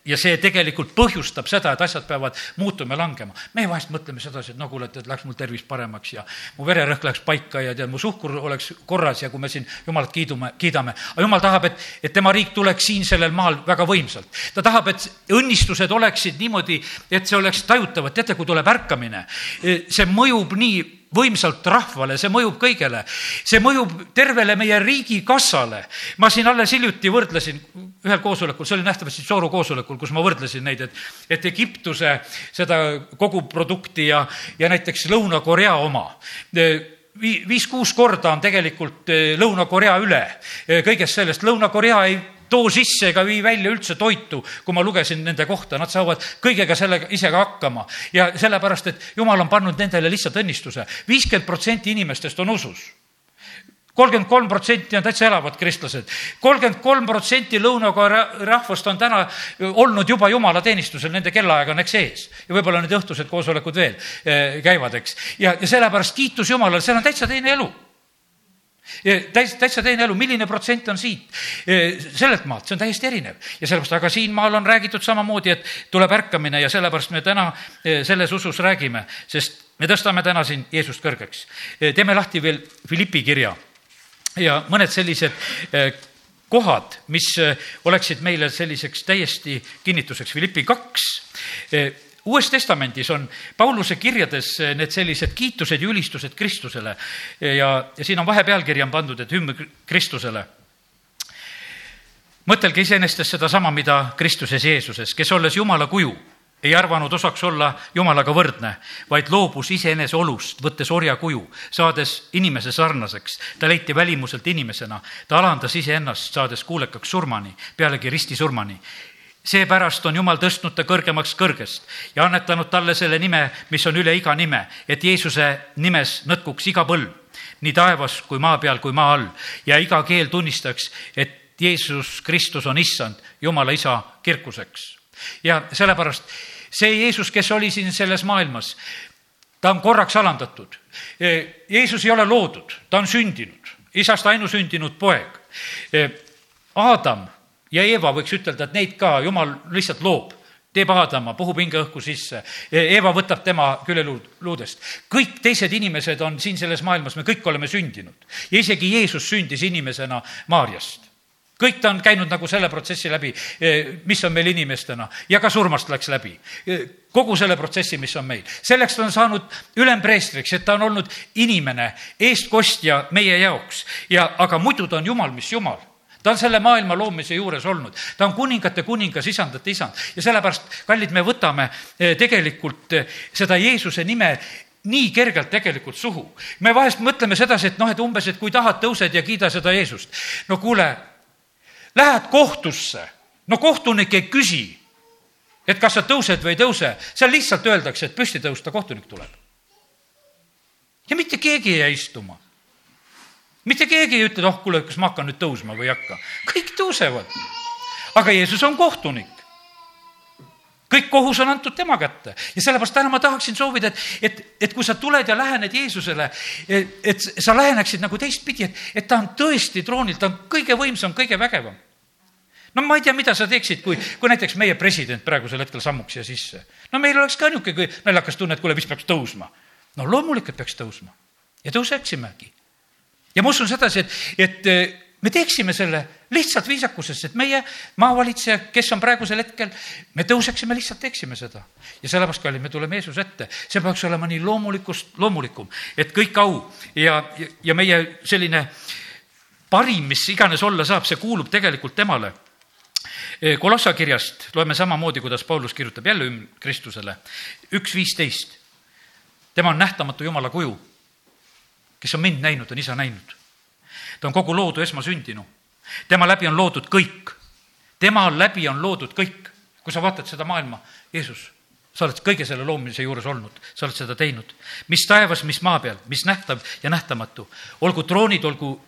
ja see tegelikult põhjustab seda, et asjad peavad muutuma ja langema. meie vahest mõtleme sedasi, et no kuule, et, et läks mul tervis paremaks ja mu vererõhk läks paika ja tead, mu suhkur oleks korras ja kui me siin Jumalat kiidume, kiidame. aga Jumal tahab, et, et tema riik tuleks siin sellel maal väga võimsalt. ta tahab, et õnnistused oleksid niimoodi, et see oleks tajutav, et teate, kui tuleb ärkamine, see mõjub nii võimsalt rahvale, see mõjub kõigele. see mõjub tervele meie riigikassale. ma siin alles hiljuti võrdlesin ühel koosolekul, see oli nähtavasti Sooru koosolekul, kus ma võrdlesin neid, et, et Egiptuse seda koguprodukti ja, ja näiteks Lõuna-Korea oma viis-kuus korda on tegelikult Lõuna-Korea üle kõigest sellest. Lõuna-Korea ei too sisse ega vii välja üldse toitu, kui ma lugesin nende kohta, nad saavad kõigega sellega ise ka hakkama. ja sellepärast, et jumal on pannud nendele lihtsalt õnnistuse. viiskümmend protsenti inimestest on usus kolmkümmend kolm protsenti on täitsa elavad kristlased. kolmkümmend kolm protsenti Lõuna-Korea rahvast on täna olnud juba jumalateenistusel, nende kellaaeg on eks ees. ja võib-olla need õhtused koosolekud veel eh, käivad, eks. ja, ja sellepärast kiitus Jumalale, seal on täitsa teine elu täis, täitsa teine elu, milline protsent on siit, sellelt maalt, see on täiesti erinev. ja sellepärast, aga siinmaal on räägitud samamoodi, et tuleb ärkamine ja sellepärast me täna selles usus räägime, sest me tõstame täna siin Jeesust kõrgeks. teeme lahti veel Philippi kirja ja mõned sellised kohad, mis oleksid meile selliseks täiesti kinnituseks. Philippi kaks uues Testamendis on Pauluse kirjades need sellised kiitused ja ülistused Kristusele ja, ja siin on vahepealkiri on pandud, et hümn Kristusele. mõtelge iseenesest sedasama, mida Kristuses Jeesuses, kes olles Jumala kuju, ei arvanud osaks olla Jumalaga võrdne, vaid loobus iseenese olust, võttes orja kuju, saades inimese sarnaseks. ta leiti välimuselt inimesena, ta alandas iseennast, saades kuulekaks surmani, pealegi ristisurmani seepärast on Jumal tõstnud ta kõrgemaks kõrgest ja annetanud talle selle nime, mis on üle iga nime, et Jeesuse nimes nõtkuks iga põlv, nii taevas kui maa peal kui maa all ja iga keel tunnistaks, et Jeesus Kristus on issand, Jumala isa kirkuseks. ja sellepärast see Jeesus, kes oli siin selles maailmas, ta on korraks alandatud. Jeesus ei ole loodud, ta on sündinud, isast ainusündinud poeg. Aadam ja Eeva võiks ütelda, et neid ka jumal lihtsalt loob teeb Aadama, puhub hingeõhku sisse. Eeva võtab tema küljeluudest. kõik teised inimesed on siin selles maailmas, me kõik oleme sündinud. ja isegi Jeesus sündis inimesena Maarjast. kõik ta on käinud nagu selle protsessi läbi, mis on meil inimestena ja ka surmast läks läbi. kogu selle protsessi, mis on meil. selleks ta on saanud ülempreestriks, et ta on olnud inimene, eestkostja meie jaoks ja, aga muidu ta on Jumal, mis Jumal ta on selle maailma loomise juures olnud, ta on kuningate kuningas, isandate isand ja sellepärast, kallid, me võtame eh, tegelikult eh, seda Jeesuse nime nii kergelt tegelikult suhu. me vahest mõtleme sedasi, et noh, et umbes, et kui tahad, tõused ja kiida seda Jeesust. no kuule, lähed kohtusse, no kohtunik ei küsi, et kas sa tõused või ei tõuse, seal lihtsalt öeldakse, et püsti tõusta, kohtunik tuleb. ja mitte keegi ei jää istuma mitte keegi ei ütle, et oh, kuule, kas ma hakkan nüüd tõusma või ei hakka. kõik tõusevad. aga Jeesus on kohtunik. kõik kohus on antud tema kätte ja sellepärast täna ma tahaksin soovida, et, et, et kui sa tuled ja lähened Jeesusele, et sa läheneksid nagu teistpidi, et, et ta on tõesti troonil, ta on kõige võimsam, kõige vägevam. no ma ei tea, mida sa teeksid, kui, kui näiteks meie president praegusel hetkel sammuks siia sisse. no meil oleks ka niisugune naljakas tunne, et kuule, vist peaks tõusma. no loomulikult peaks tõusma ja tõuseksimegi. Ja ma usun sedasi, et, et me teeksime selle lihtsalt viisakusest, et meie maavalitseja, kes on praegusel hetkel, me tõuseksime, lihtsalt teeksime seda. ja sellepärast, kallid, me tuleme Jeesuse ette, see peaks olema nii loomulikust, loomulikum, et kõik au ja, ja, meie selline parim, mis iganes olla saab, see kuulub tegelikult temale. Kolossa kirjast loeme samamoodi, kuidas Paulus kirjutab jälle Kristusele, üks viisteist. tema on nähtamatu Jumala kuju. Kes on mind näinud, on isa näinud ta on kogu loodu esmasündinu. tema läbi on loodud kõik. tema läbi on loodud kõik. kui sa vaatad seda maailma, Jeesus, sa oled kõige selle loomise juures olnud, sa oled seda teinud. mis taevas, mis maa peal, mis nähtav ja nähtamatu, olgu troonid, olgu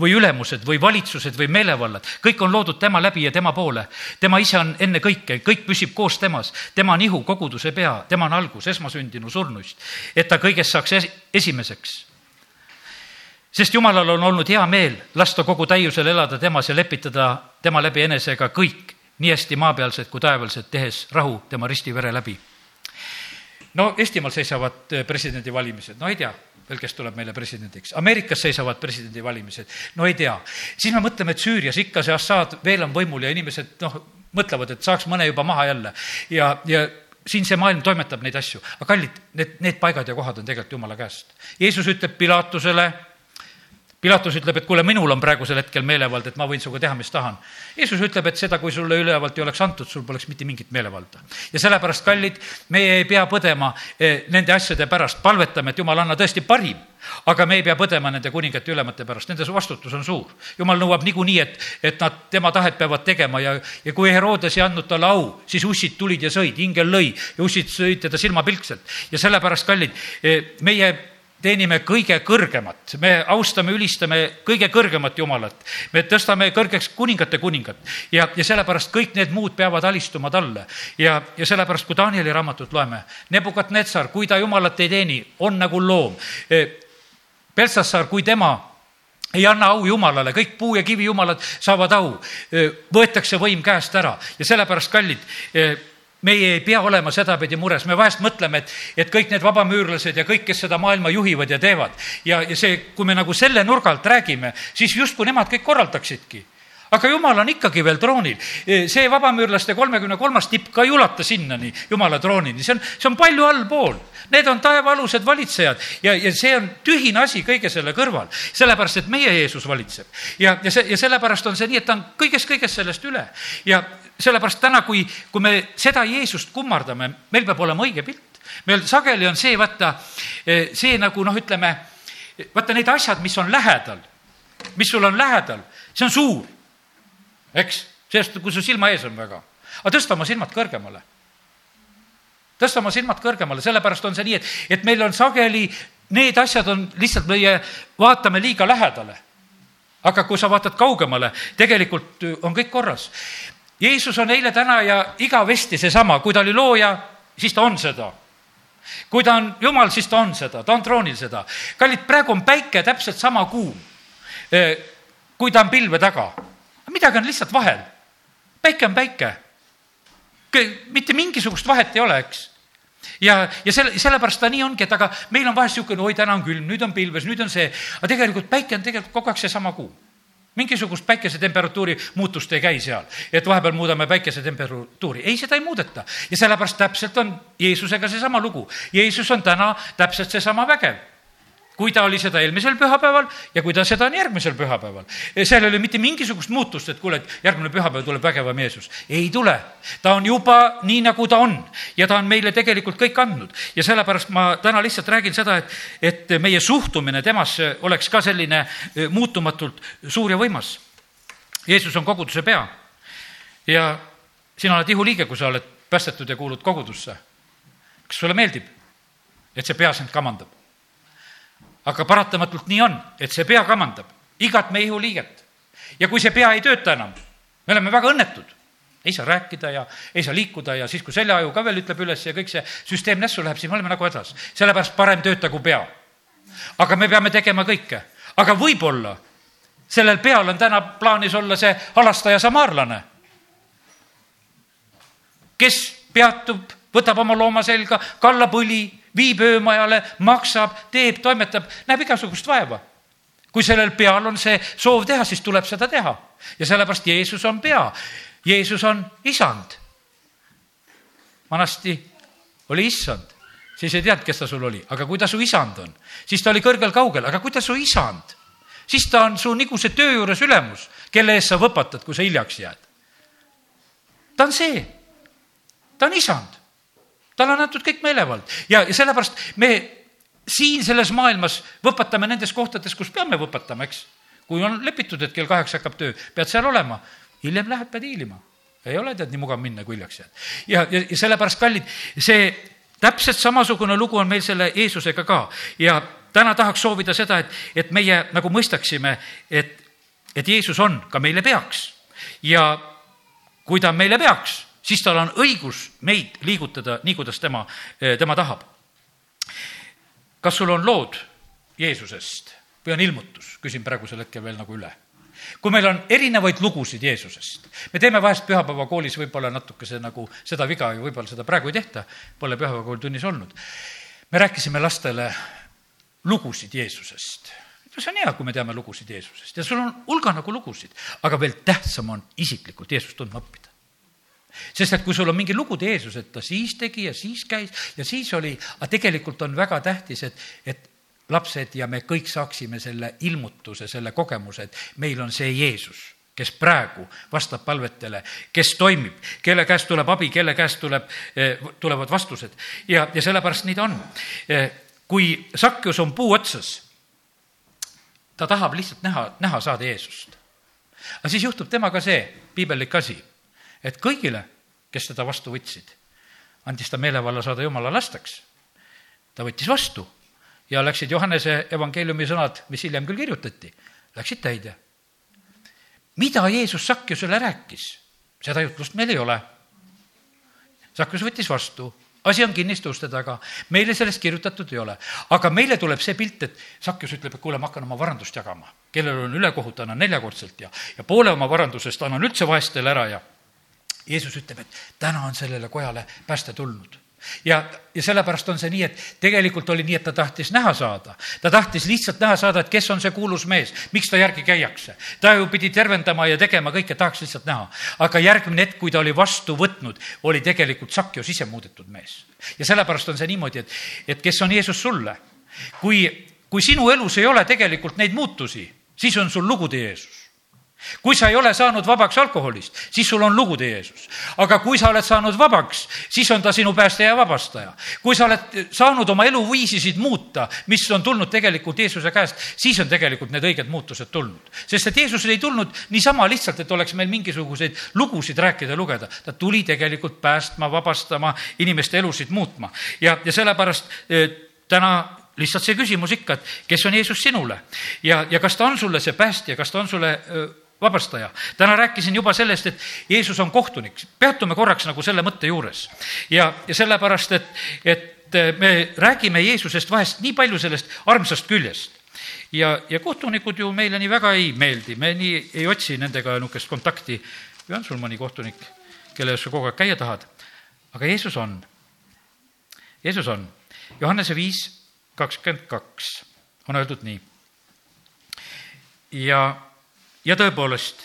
või ülemused või valitsused või meelevallad, kõik on loodud tema läbi ja tema poole. tema ise on enne kõike, kõik püsib koos temas, tema on ihu, koguduse pea, tema on algus, esmasündinu surnuist, et ta kõigest saaks esimeseks sest Jumalal on olnud hea meel lasta kogu täiusel elada temas ja lepitada tema läbi enesega kõik, nii hästi maapealsed kui taevalised, tehes rahu tema ristivere läbi. no Eestimaal seisavad eh, presidendivalimised, no ei tea veel, kes tuleb meile presidendiks. Ameerikas seisavad presidendivalimised, no ei tea. siis me mõtleme, et Süürias ikka see Assad veel on võimul ja inimesed noh, mõtlevad, et saaks mõne juba maha jälle ja, ja siin see maailm toimetab neid asju, aga kallid, need, need paigad ja kohad on tegelikult jumala käest. Jeesus ütleb Pilatusele Pilatus ütleb, et kuule, minul on praegusel hetkel meelevald, et ma võin sinuga teha, mis tahan. Jeesus ütleb, et seda, kui sulle ülevalt ei oleks antud, sul poleks mitte mingit meelevalda. ja sellepärast, kallid, meie ei pea põdema eh, nende asjade pärast, palvetame, et jumal, anna tõesti parim. aga me ei pea põdema nende kuningate ülemate pärast, nende vastutus on suur. jumal nõuab niikuinii, et, et nad tema tahet peavad tegema ja, ja kui Herodes ei andnud talle au, siis ussid tulid ja sõid, ingel lõi ja ussid sõid teda silmapilkselt. ja sellepärast, kallid, eh, meie teenime kõige kõrgemat, me austame, ülistame kõige kõrgemat Jumalat. me tõstame kõrgeks kuningate kuningat ja, ja sellepärast kõik need muud peavad alistuma talle. ja, ja sellepärast, kui Danieli raamatut loeme, Nebukadnetsar, kui ta Jumalat ei teeni, on nagu loom. Belsassar, kui tema ei anna au Jumalale, kõik puu ja kivi jumalad saavad au, võetakse võim käest ära ja sellepärast, kallid, meie ei pea olema sedapidi mures, me vahest mõtleme, et, et kõik need vabamüürlased ja kõik, kes seda maailma juhivad ja teevad. Ja, ja see, kui me nagu selle nurga alt räägime, siis justkui nemad kõik korraldaksidki aga jumal on ikkagi veel troonil. see vabamüürlaste kolmekümne kolmas tipp ka ei ulata sinnani, jumala troonini, see on, see on palju allpool. Need on taevaalused valitsejad ja, ja see on tühine asi kõige selle kõrval, sellepärast et meie Jeesus valitseb. ja, ja see, ja sellepärast on see nii, et ta on kõigest-kõigest sellest üle ja sellepärast täna, kui, kui me seda Jeesust kummardame, meil peab olema õige pilt. meil sageli on see, vaata, eh, see nagu noh, ütleme, vaata need asjad, mis on lähedal, mis sul on lähedal, see on suur, eks, sellest, kui su silma ees on väga. aga tõsta oma silmad kõrgemale. tõsta oma silmad kõrgemale, sellepärast on see nii, et, et meil on sageli, need asjad on lihtsalt meie, vaatame liiga lähedale aga kui sa vaatad kaugemale, tegelikult on kõik korras. Jeesus on eile, täna ja igavesti seesama, kui ta oli looja, siis ta on seda. kui ta on jumal, siis ta on seda, ta on troonil seda. kallid, praegu on päike täpselt sama kuum, eh, kui ta on pilve taga. Midagi on lihtsalt vahel. päike on päike. mitte mingisugust vahet ei ole, eks ja, ja selle, sellepärast ta nii ongi, et aga meil on vahest niisugune, oi, täna on külm, nüüd on pilves, nüüd on see, aga tegelikult päike on tegelikult kogu aeg seesama kuu mingisugust päikesetemperatuuri muutust ei käi seal, et vahepeal muudame päikesetemperatuuri. ei, seda ei muudeta ja sellepärast täpselt on Jeesusega seesama lugu. Jeesus on täna täpselt seesama vägev kui ta oli seda eelmisel pühapäeval ja kui ta seda on järgmisel pühapäeval. seal ei ole mitte mingisugust muutust, et kuule, et järgmine pühapäev tuleb vägevam Jeesus. ei tule. ta on juba nii, nagu ta on ja ta on meile tegelikult kõik andnud ja sellepärast ma täna lihtsalt räägin seda, et, et meie suhtumine temasse oleks ka selline eh, muutumatult suur ja võimas. Jeesus on koguduse pea ja sina oled ihuliige, kui sa oled päästetud ja kuulud kogudusse. kas sulle meeldib, et see pea sind kamandab? Aga paratamatult nii on, et see pea kamandab igat meie ihuliiget. ja kui see pea ei tööta enam, me oleme väga õnnetud. ei saa rääkida ja ei saa liikuda ja siis, kui seljaaju ka veel ütleb üles ja kõik see süsteem nässu läheb, siis me oleme nagu hädas. sellepärast parem töötagu pea. aga me peame tegema kõike, aga võib-olla sellel peal on täna plaanis olla see halastaja samaarlane, kes peatub, võtab oma looma selga, kallab õli, viib öömajale, maksab, teeb, toimetab, näeb igasugust vaeva. kui sellel peal on see soov teha, siis tuleb seda teha ja sellepärast Jeesus on pea. Jeesus on isand. vanasti oli issand, siis ei teadnud, kes ta sul oli, aga kui ta su isand on, siis ta oli kõrgel-kaugel, aga kui ta su isand siis ta on su nagu see töö juures ülemus, kelle eest sa võpatad, kui sa hiljaks jääd. ta on see, ta on isand, talle on antud kõik meelevald ja, ja sellepärast me siin selles maailmas võpatame nendes kohtades, kus peame võpatama, eks. kui on lepitud, et kell kaheksa hakkab töö, pead seal olema, hiljem lähed, pead hiilima. ei ole tead nii mugav minna, kui hiljaks jääd. ja, ja, ja sellepärast, kallid, see täpselt samasugune lugu on meil selle Jeesusega ka ja täna tahaks soovida seda, et, et meie nagu mõistaksime, et, et Jeesus on ka meile peaks ja kui ta on meile peaks, siis tal on õigus meid liigutada nii, kuidas tema, tema tahab. kas sul on lood Jeesusest või on ilmutus, küsin praegusel hetkel veel nagu üle kui meil on erinevaid lugusid Jeesusest, me teeme vahest pühapäevakoolis võib-olla natukese nagu seda viga ja võib-olla seda praegu ei tehta, pole pühapäevakooli tunnis olnud. me rääkisime lastele lugusid Jeesusest. no see on hea, kui me teame lugusid Jeesusest ja sul on hulga nagu lugusid, aga veel tähtsam on isiklikult Jeesust tundma õppida sest et kui sul on mingi lugude Jeesus, et ta siis tegi ja siis käis ja siis oli, aga tegelikult on väga tähtis, et, et lapsed ja me kõik saaksime selle ilmutuse, selle kogemuse, et meil on see Jeesus, kes praegu vastab palvetele, kes toimib, kelle käest tuleb abi, kelle käest tuleb, eh, tulevad vastused. Ja, ja sellepärast nii ta on. Eh, kui Sakjus on puu otsas, ta tahab lihtsalt näha, näha saada Jeesust. aga siis juhtub temaga see piibellik asi, et kõigile, kes teda vastu võtsid, andis ta meelevalla saada jumala lasteks. ta võttis vastu ja läksid Johannese evangeeliumi sõnad, mis hiljem küll kirjutati, läksid täide. mida Jeesus Sakjusele rääkis, seda jutlust meil ei ole. Sakjus võttis vastu asi on kinniste uste taga, meile sellest kirjutatud ei ole. aga meile tuleb see pilt, et Sakjus ütleb, et kuule, ma hakkan oma varandust jagama. kellel on ülekohut, annan neljakordselt ja, ja poole oma varandusest annan üldse vaestele ära ja Jeesus ütleb, et täna on sellele kojale pääste tulnud ja, ja sellepärast on see nii, et tegelikult oli nii, et ta tahtis näha saada. ta tahtis lihtsalt näha saada, et kes on see kuulus mees, miks ta järgi käiakse. ta ju pidi tervendama ja tegema kõike, tahaks lihtsalt näha. aga järgmine hetk, kui ta oli vastu võtnud, oli tegelikult Sakjos ise muudetud mees. ja sellepärast on see niimoodi, et, et kes on Jeesus sulle. kui, kui sinu elus ei ole tegelikult neid muutusi, siis on sul lugude Jeesus kui sa ei ole saanud vabaks alkoholist, siis sul on lugude Jeesus. aga kui sa oled saanud vabaks, siis on ta sinu päästja ja vabastaja. kui sa oled saanud oma eluviisisid muuta, mis on tulnud tegelikult Jeesuse käest, siis on tegelikult need õiged muutused tulnud. sest et Jeesus ei tulnud niisama lihtsalt, et oleks meil mingisuguseid lugusid rääkida, lugeda. ta tuli tegelikult päästma, vabastama, inimeste elusid muutma ja, ja sellepärast eh, täna lihtsalt see küsimus ikka, et kes on Jeesus sinule ja, ja kas ta on sulle see päästja, kas ta on sulle öö, eh, vabastaja. täna rääkisin juba sellest, et Jeesus on kohtunik, peatume korraks nagu selle mõtte juures. ja, ja sellepärast, et, et me räägime Jeesusest vahest nii palju sellest armsast küljest. ja, ja kohtunikud ju meile nii väga ei meeldi, me nii ei otsi nendega niisugust kontakti. või on sul mõni kohtunik, kelle juures sa kogu aeg käia tahad? aga Jeesus on. Jeesus on. Johannese viis kakskümmend kaks on öeldud nii. ja ja tõepoolest,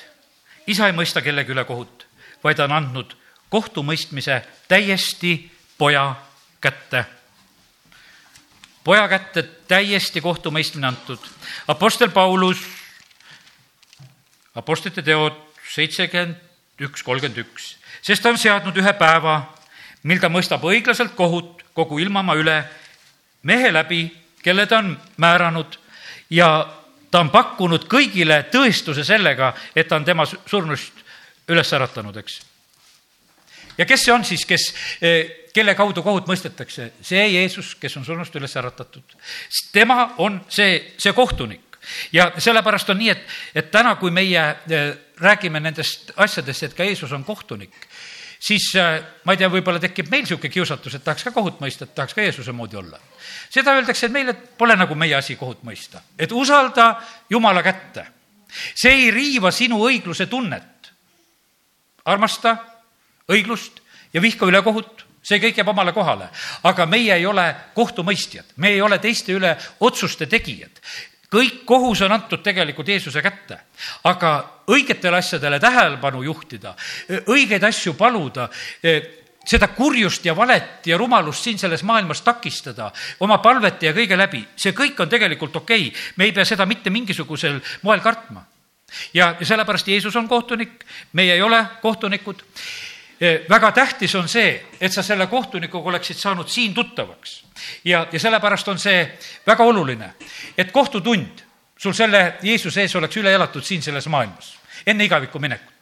isa ei mõista kellegi üle kohut, vaid on andnud kohtumõistmise täiesti poja kätte. poja kätte täiesti kohtumõistmine antud. Apostel Paulus, Apostlite teod seitsekümmend üks, kolmkümmend üks, sest ta on seadnud ühe päeva, mil ta mõistab õiglaselt kohut kogu ilmamaa üle mehe läbi, kelle ta on määranud ja ta on pakkunud kõigile tõestuse sellega, et ta on tema surnust üles äratanud, eks. ja kes see on siis, kes, kelle kaudu kohut mõistetakse? see Jeesus, kes on surnust üles äratatud. tema on see, see kohtunik ja sellepärast on nii, et, et täna, kui meie eh, räägime nendest asjadest, et ka Jeesus on kohtunik, siis eh, ma ei tea, võib-olla tekib meil niisugune kiusatus, et tahaks ka kohut mõista, et tahaks ka Jeesuse moodi olla. seda öeldakse, et meile pole nagu meie asi kohut mõista, et usalda Jumala kätte. see ei riiva sinu õigluse tunnet. armasta õiglust ja vihka ülekohut see kõik jääb omale kohale, aga meie ei ole kohtumõistjad, me ei ole teiste üle otsuste tegijad kõik kohus on antud tegelikult Jeesuse kätte, aga õigetele asjadele tähelepanu juhtida, õigeid asju paluda, seda kurjust ja valet ja rumalust siin selles maailmas takistada oma palvete ja kõige läbi, see kõik on tegelikult okei okay., me ei pea seda mitte mingisugusel moel kartma. ja, ja sellepärast Jeesus on kohtunik, meie ei ole kohtunikud väga tähtis on see, et sa selle kohtunikuga oleksid saanud siin tuttavaks. ja, ja sellepärast on see väga oluline, et kohtutund sul selle Jeesuse ees oleks üle elatud siin selles maailmas, enne igavikku minekut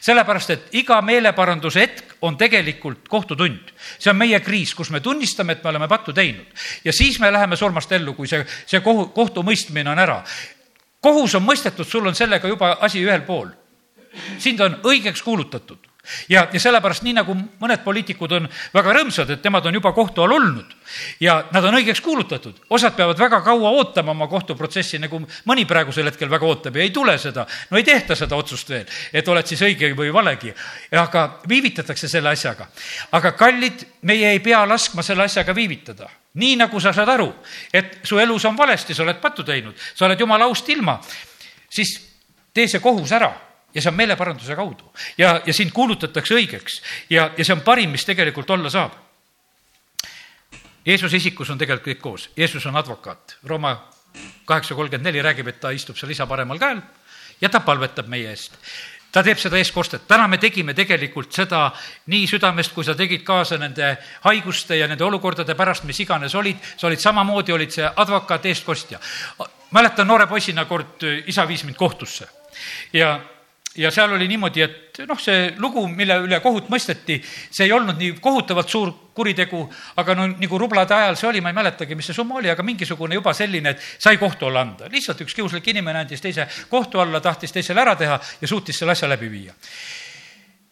sellepärast, et iga meeleparanduse hetk on tegelikult kohtutund. see on meie kriis, kus me tunnistame, et me oleme pattu teinud ja siis me läheme surmast ellu, kui see, see kohu, kohtumõistmine on ära. kohus on mõistetud, sul on sellega juba asi ühel pool. sind on õigeks kuulutatud ja, ja sellepärast nii nagu mõned poliitikud on väga rõõmsad, et nemad on juba kohtu all olnud ja nad on õigeks kuulutatud. osad peavad väga kaua ootama oma kohtuprotsessi, nagu mõni praegusel hetkel väga ootab ja ei tule seda. no ei tehta seda otsust veel, et oled siis õige või valegi. aga viivitatakse selle asjaga. aga kallid, meie ei pea laskma selle asjaga viivitada nii nagu sa saad aru, et su elus on valesti, sa oled pattu teinud, sa oled jumala aust ilma, siis tee see kohus ära ja see on meeleparanduse kaudu. Ja, ja sind kuulutatakse õigeks. Ja, ja see on parim, mis tegelikult olla saab. Jeesuse isikus on tegelikult kõik koos, Jeesus on advokaat, Rooma kaheksa kolmkümmend neli räägib, et ta istub seal isa paremal käel ja ta palvetab meie eest. Ta teeb seda eestkostet, täna me tegime tegelikult seda nii südamest, kui sa tegid kaasa nende haiguste ja nende olukordade pärast, mis iganes olid, sa olid samamoodi, olid see advokaat, eestkostja. mäletan noore poisina kord isa viis mind kohtusse. Ja ja seal oli niimoodi, et noh, see lugu, mille üle kohut mõisteti, see ei olnud nii kohutavalt suur kuritegu, aga no nagu rublade ajal see oli, ma ei mäletagi, mis see summa oli, aga mingisugune juba selline, et sai kohtu alla anda. lihtsalt üks kiuslik inimene andis teise kohtu alla, tahtis teisele ära teha ja suutis selle asja läbi viia.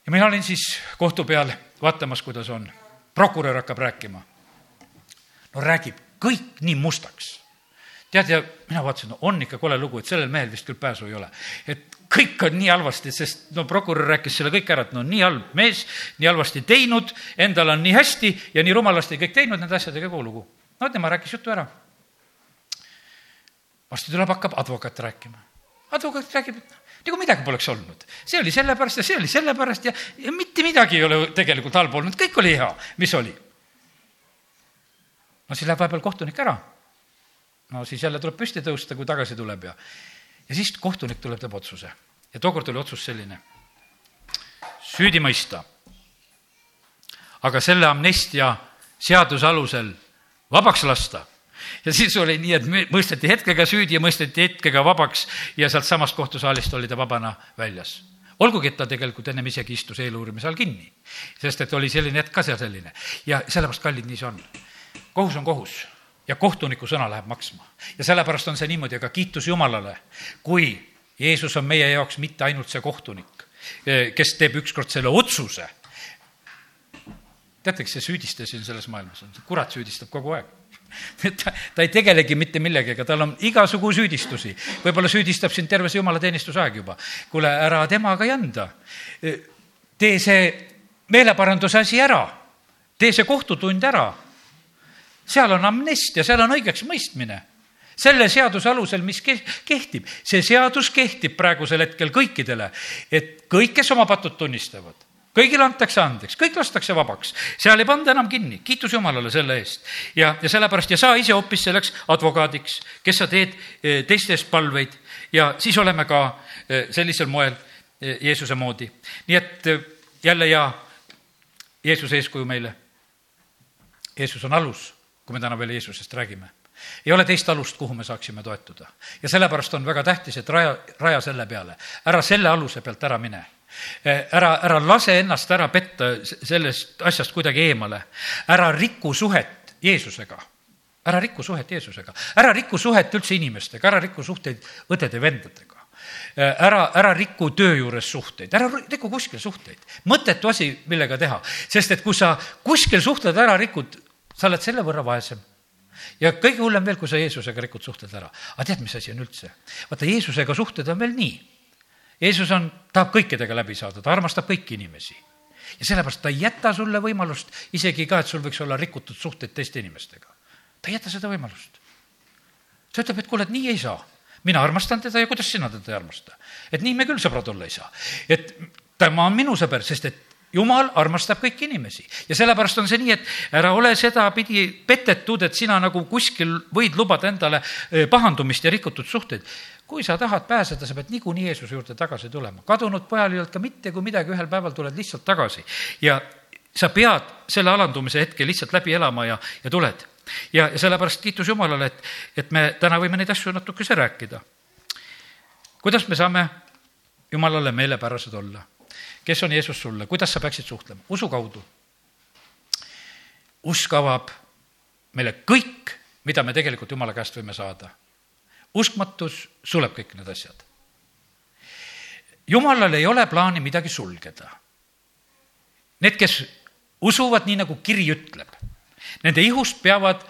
ja mina olin siis kohtu peal vaatamas, kuidas on. prokurör hakkab rääkima. no räägib kõik nii mustaks tead, ja mina vaatasin, no on ikka kole lugu, et sellel mehel vist küll pääsu ei ole. et kõik on nii halvasti, sest no prokurör rääkis selle kõik ära, et no nii halb mees, nii halvasti teinud, endal on nii hästi ja nii rumalasti kõik teinud nende asjadega kogu lugu. no tema rääkis jutu ära. varsti tuleb, hakkab advokaat rääkima. advokaat räägib, et nagu midagi poleks olnud. see oli sellepärast ja see oli sellepärast ja, ja mitte midagi ei ole tegelikult halba olnud, kõik oli hea, mis oli. no siis läheb vahepeal kohtunik ära. No siis jälle tuleb püsti tõusta, kui tagasi tuleb ja ja siis kohtunik tuleb, teeb otsuse. ja tookord oli otsus selline, süüdi mõista. aga selle amnestia seaduse alusel vabaks lasta. ja siis oli nii, et mõisteti hetkega süüdi ja mõisteti hetkega vabaks ja sealtsamast kohtusaalist oli ta vabana väljas olgugi, et ta tegelikult ennem isegi istus eeluurimise all kinni, sest et oli selline hetk ka seal selline ja sellepärast, kallid, nii see on. kohus on kohus ja kohtuniku sõna läheb maksma. ja sellepärast on see niimoodi, aga kiitus Jumalale, kui Jeesus on meie jaoks mitte ainult see kohtunik, eh, kes teeb ükskord selle otsuse. teate, kes see süüdistaja siin selles maailmas on? kurat süüdistab kogu aeg ta, ta ei tegelegi mitte millegagi, tal on igasugu süüdistusi. võib-olla süüdistab sind terve see jumalateenistuse aeg juba. kuule, ära temaga janda. Eh, tee see meeleparanduse asi ära. tee see kohtutund ära seal on amnestia, seal on õigeks mõistmine selle seaduse alusel, mis kehtib. see seadus kehtib praegusel hetkel kõikidele, et kõik, kes oma patud tunnistavad, kõigile antakse andeks, kõik lastakse vabaks, seal ei panda enam kinni, kiitus Jumalale selle eest. ja, ja sellepärast ja sa ise hoopis selleks advokaadiks, kes sa teed eh, teiste eest palveid ja siis oleme ka eh, sellisel moel eh, Jeesuse moodi. nii et jälle ja Jeesuse eeskuju meile. Jeesus on alus kui me täna veel Jeesusest räägime. ei ole teist alust, kuhu me saaksime toetuda. ja sellepärast on väga tähtis, et raja, raja selle peale, ära selle aluse pealt ära mine eh, ära, ära lase ennast ära petta sellest asjast kuidagi eemale. ära riku suhet Jeesusega. ära riku suhet Jeesusega, ära riku suhet üldse inimestega, ära riku suhteid õdede-vendadega. ära, ära riku töö juures suhteid, ära riku kuskil suhteid. mõttetu asi, millega teha, sest et kui sa kuskil suhtled ära rikud, sa oled selle võrra vaesem ja kõige hullem veel, kui sa Jeesusega rikud suhted ära. aga tead, mis asi on üldse? vaata, Jeesusega suhted on veel nii. Jeesus on, tahab kõikidega läbi saada, ta armastab kõiki inimesi. ja sellepärast ta ei jäta sulle võimalust isegi ka, et sul võiks olla rikutud suhted teiste inimestega ta ei jäta seda võimalust. ta ütleb, et kuule, et nii ei saa. mina armastan teda ja kuidas sina teda ei armasta? et nii me küll sõbrad olla ei saa. et tema on minu sõber, sest et jumal armastab kõiki inimesi ja sellepärast on see nii, et ära ole sedapidi petetud, et sina nagu kuskil võid lubada endale eh, pahandumist ja rikutud suhteid. kui sa tahad pääseda, sa pead niikuinii Jeesuse juurde tagasi tulema. kadunud pojal ei olnud ka mitte kui midagi, ühel päeval tuled lihtsalt tagasi ja sa pead selle alandumise hetke lihtsalt läbi elama ja, ja tuled ja sellepärast kiitus Jumalale, et, et me täna võime neid asju natukese rääkida. kuidas me saame Jumalale meelepärased olla? Kes on Jeesus sulle, kuidas sa peaksid suhtlema? usu kaudu. usk avab meile kõik, mida me tegelikult Jumala käest võime saada. uskmatus suleb kõik need asjad. Jumalal ei ole plaani midagi sulgeda. Need, kes usuvad nii, nagu kiri ütleb Nende ihust peavad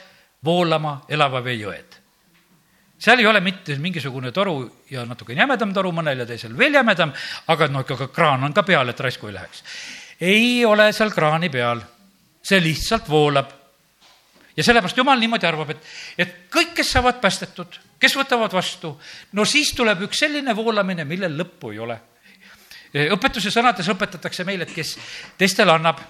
voolama elava vee jõed. Seal ei ole mitte mingisugune toru ja natuke jämedam toru mõnel ja teisel veel jämedam, aga noh, ikka kraan on ka peal, et raisku ei läheks. ei ole seal kraani peal, see lihtsalt voolab. ja sellepärast Jumal niimoodi arvab, et, et kõik, kes saavad päästetud, kes võtavad vastu, no siis tuleb üks selline voolamine, millel lõppu ei ole. õpetuse sõnades õpetatakse meile, et kes teistele annab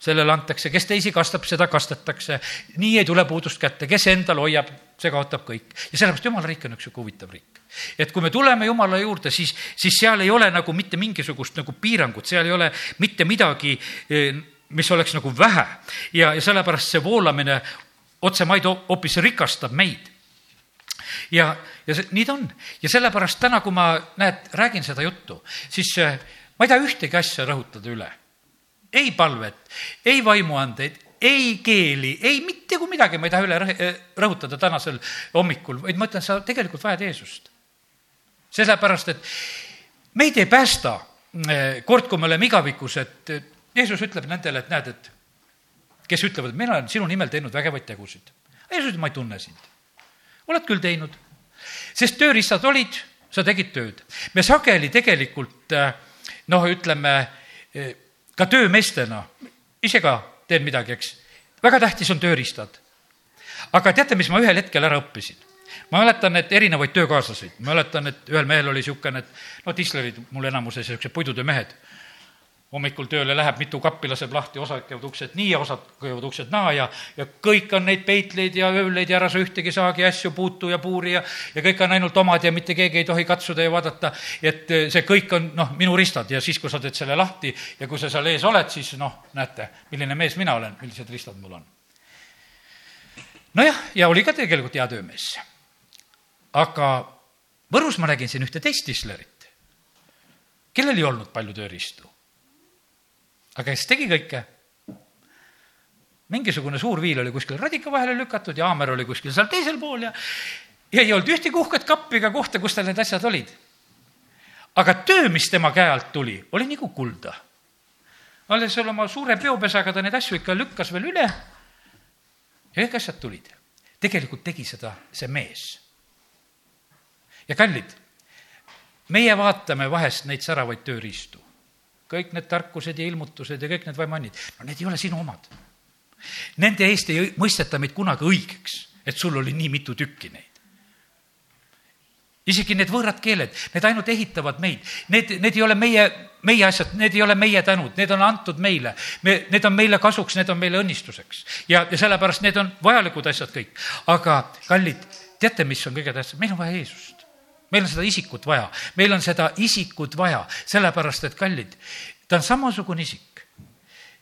sellele antakse, kes teisi kastab, seda kastetakse. nii ei tule puudust kätte, kes endal hoiab, see kaotab kõik. ja sellepärast jumala riik on üks sihuke huvitav riik. et kui me tuleme jumala juurde, siis, siis seal ei ole nagu mitte mingisugust nagu piirangut, seal ei ole mitte midagi, eh, mis oleks nagu vähe. ja, ja sellepärast see voolamine otsemaid hoopis rikastab meid ja, ja see, nii ta on. ja sellepärast täna, kui ma, näed, räägin seda juttu, siis eh, ma ei taha ühtegi asja rõhutada üle ei palvet, ei vaimuandeid, ei keeli, ei mitte kui midagi ma ei taha üle rõhutada tänasel hommikul, vaid ma ütlen, sa tegelikult vajad Jeesust. sellepärast, et meid ei päästa eh, kord, kui me oleme igavikus, et Jeesus ütleb nendele, et näed, et kes ütlevad, mina olen sinu nimel teinud vägevaid tegusid. Jeesus ütleb, ma ei tunne sind. oled küll teinud, sest tööriistad olid, sa tegid tööd. me sageli tegelikult eh, noh, ütleme eh, ka töömeestena, ise ka teen midagi, eks. väga tähtis on tööriistad. aga teate, mis ma ühel hetkel ära õppisin? ma mäletan, et erinevaid töökaaslaseid, mäletan, et ühel mehel oli niisugune, et no tislerid mul enamuses, niisugused puidutöömehed hommikul tööle läheb, mitu kappi laseb lahti, osad käivad uksed nii ja osad käivad uksed naa ja, ja kõik on neid peitleid ja ööleid ja ära sa ühtegi saagi asju puutu ja puuri ja, ja kõik on ainult omad ja mitte keegi ei tohi katsuda ja vaadata, et eh, see kõik on noh, minu ristad ja siis, kui sa teed selle lahti ja kui sa seal ees oled, siis noh, näete, milline mees mina olen, millised ristad mul on. nojah, ja oli ka tegelikult hea töömees. aga Võrus ma nägin siin ühte teist tislerit, kellel ei olnud palju tööriistu aga kes tegi kõike? mingisugune suur viil oli kuskil radika vahele lükatud ja haamer oli kuskil seal teisel pool ja, ja ei olnud ühtegi uhket kappi ega kohta, kus tal need asjad olid. aga töö, mis tema käe alt tuli, oli nagu kulda. alles seal oma suure peopesaga ta neid asju ikka lükkas veel üle ja kõik asjad tulid. tegelikult tegi seda see mees. ja kallid, meie vaatame vahest neid säravaid tööriistu kõik need tarkused ja ilmutused ja kõik need vaimannid, no need ei ole sinu omad. Nende eest ei mõisteta meid kunagi õigeks, et sul oli nii mitu tükki neid. isegi need võõrad keeled, need ainult ehitavad meid, need, need ei ole meie, meie asjad, need ei ole meie tänud, need on antud meile. me, need on meile kasuks, need on meile õnnistuseks ja, ja sellepärast need on vajalikud asjad kõik. aga kallid, teate, mis on kõige tähtsam, meil on vaja Jeesust meil on seda isikut vaja, meil on seda isikut vaja, sellepärast et kallid, ta on samasugune isik.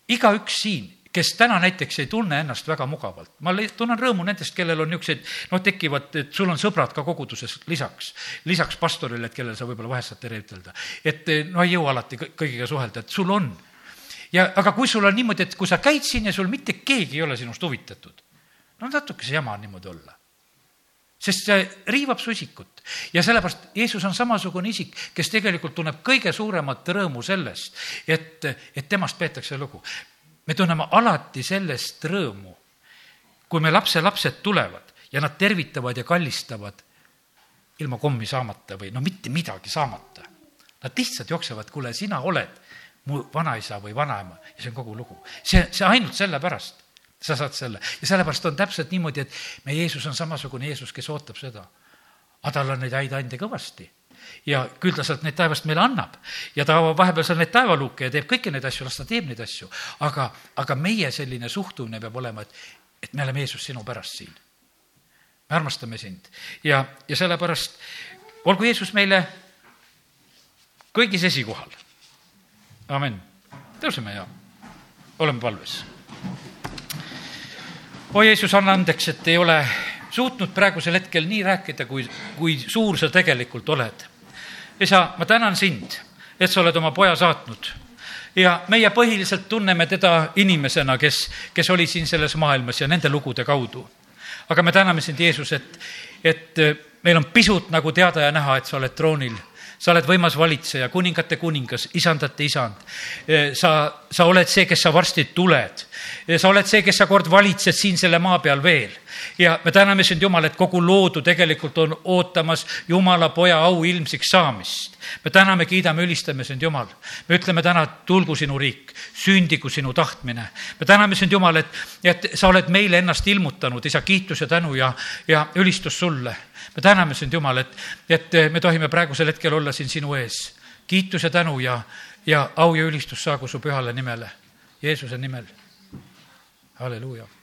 igaüks siin, kes täna näiteks ei tunne ennast väga mugavalt, ma tunnen rõõmu nendest, kellel on niisuguseid, noh, tekivad, et sul on sõbrad ka koguduses lisaks, lisaks pastorile, et kellele sa võib-olla vahest saad tere ütelda. et no ei jõua alati kõigiga suhelda, et sul on. ja aga kui sul on niimoodi, et kui sa käid siin ja sul mitte keegi ei ole sinust huvitatud, no natuke see jama on niimoodi olla. Sest see riivab su isikut ja sellepärast Jeesus on samasugune isik, kes tegelikult tunneb kõige suuremat rõõmu sellest, et, et temast peetakse lugu. me tunneme alati sellest rõõmu, kui me lapselapsed tulevad ja nad tervitavad ja kallistavad ilma kommi saamata või no mitte midagi saamata. Nad lihtsalt jooksevad, kuule, sina oled mu vanaisa või vanaema ja see on kogu lugu. see, see ainult sellepärast sa saad selle ja sellepärast on täpselt niimoodi, et meie Jeesus on samasugune Jeesus, kes ootab seda. aga tal on neid häid ande kõvasti ja küll ta sealt neid taevast meile annab ja ta avab vahepeal seal neid taevaluuke ja teeb kõiki neid asju, las ta teeb neid asju, aga, aga meie selline suhtumine peab olema, et, et me oleme Jeesus sinu pärast siin. me armastame sind ja, ja sellepärast olgu Jeesus meile kõigis esikohal. amin. tõuseme ja oleme palves oi Jeesus, anna andeks, et ei ole suutnud praegusel hetkel nii rääkida, kui, kui suur sa tegelikult oled. isa, ma tänan sind, et sa oled oma poja saatnud ja meie põhiliselt tunneme teda inimesena, kes, kes oli siin selles maailmas ja nende lugude kaudu. aga me täname sind, Jeesus, et, et meil on pisut nagu teada ja näha, et sa oled troonil sa oled võimas valitseja, kuningate kuningas, isandate isand. sa, sa oled see, kes sa varsti tuled. sa oled see, kes sa kord valitsed siin selle maa peal veel. ja me täname sind, Jumal, et kogu loodu tegelikult on ootamas Jumala poja au ilmsiks saamist. me täname, kiidame, ülistame sind, Jumal. me ütleme täna, tulgu sinu riik, sündigu sinu tahtmine. me täname sind, Jumal, et, et sa oled meile ennast ilmutanud, isa, kiitus ja tänu ja, ja ülistus sulle me täname sind, Jumal, et, et me tohime praegusel hetkel olla siin sinu ees. kiitus ja tänu ja, ja au ja ülistus saagu su pühale nimele, Jeesuse nimel. halleluuja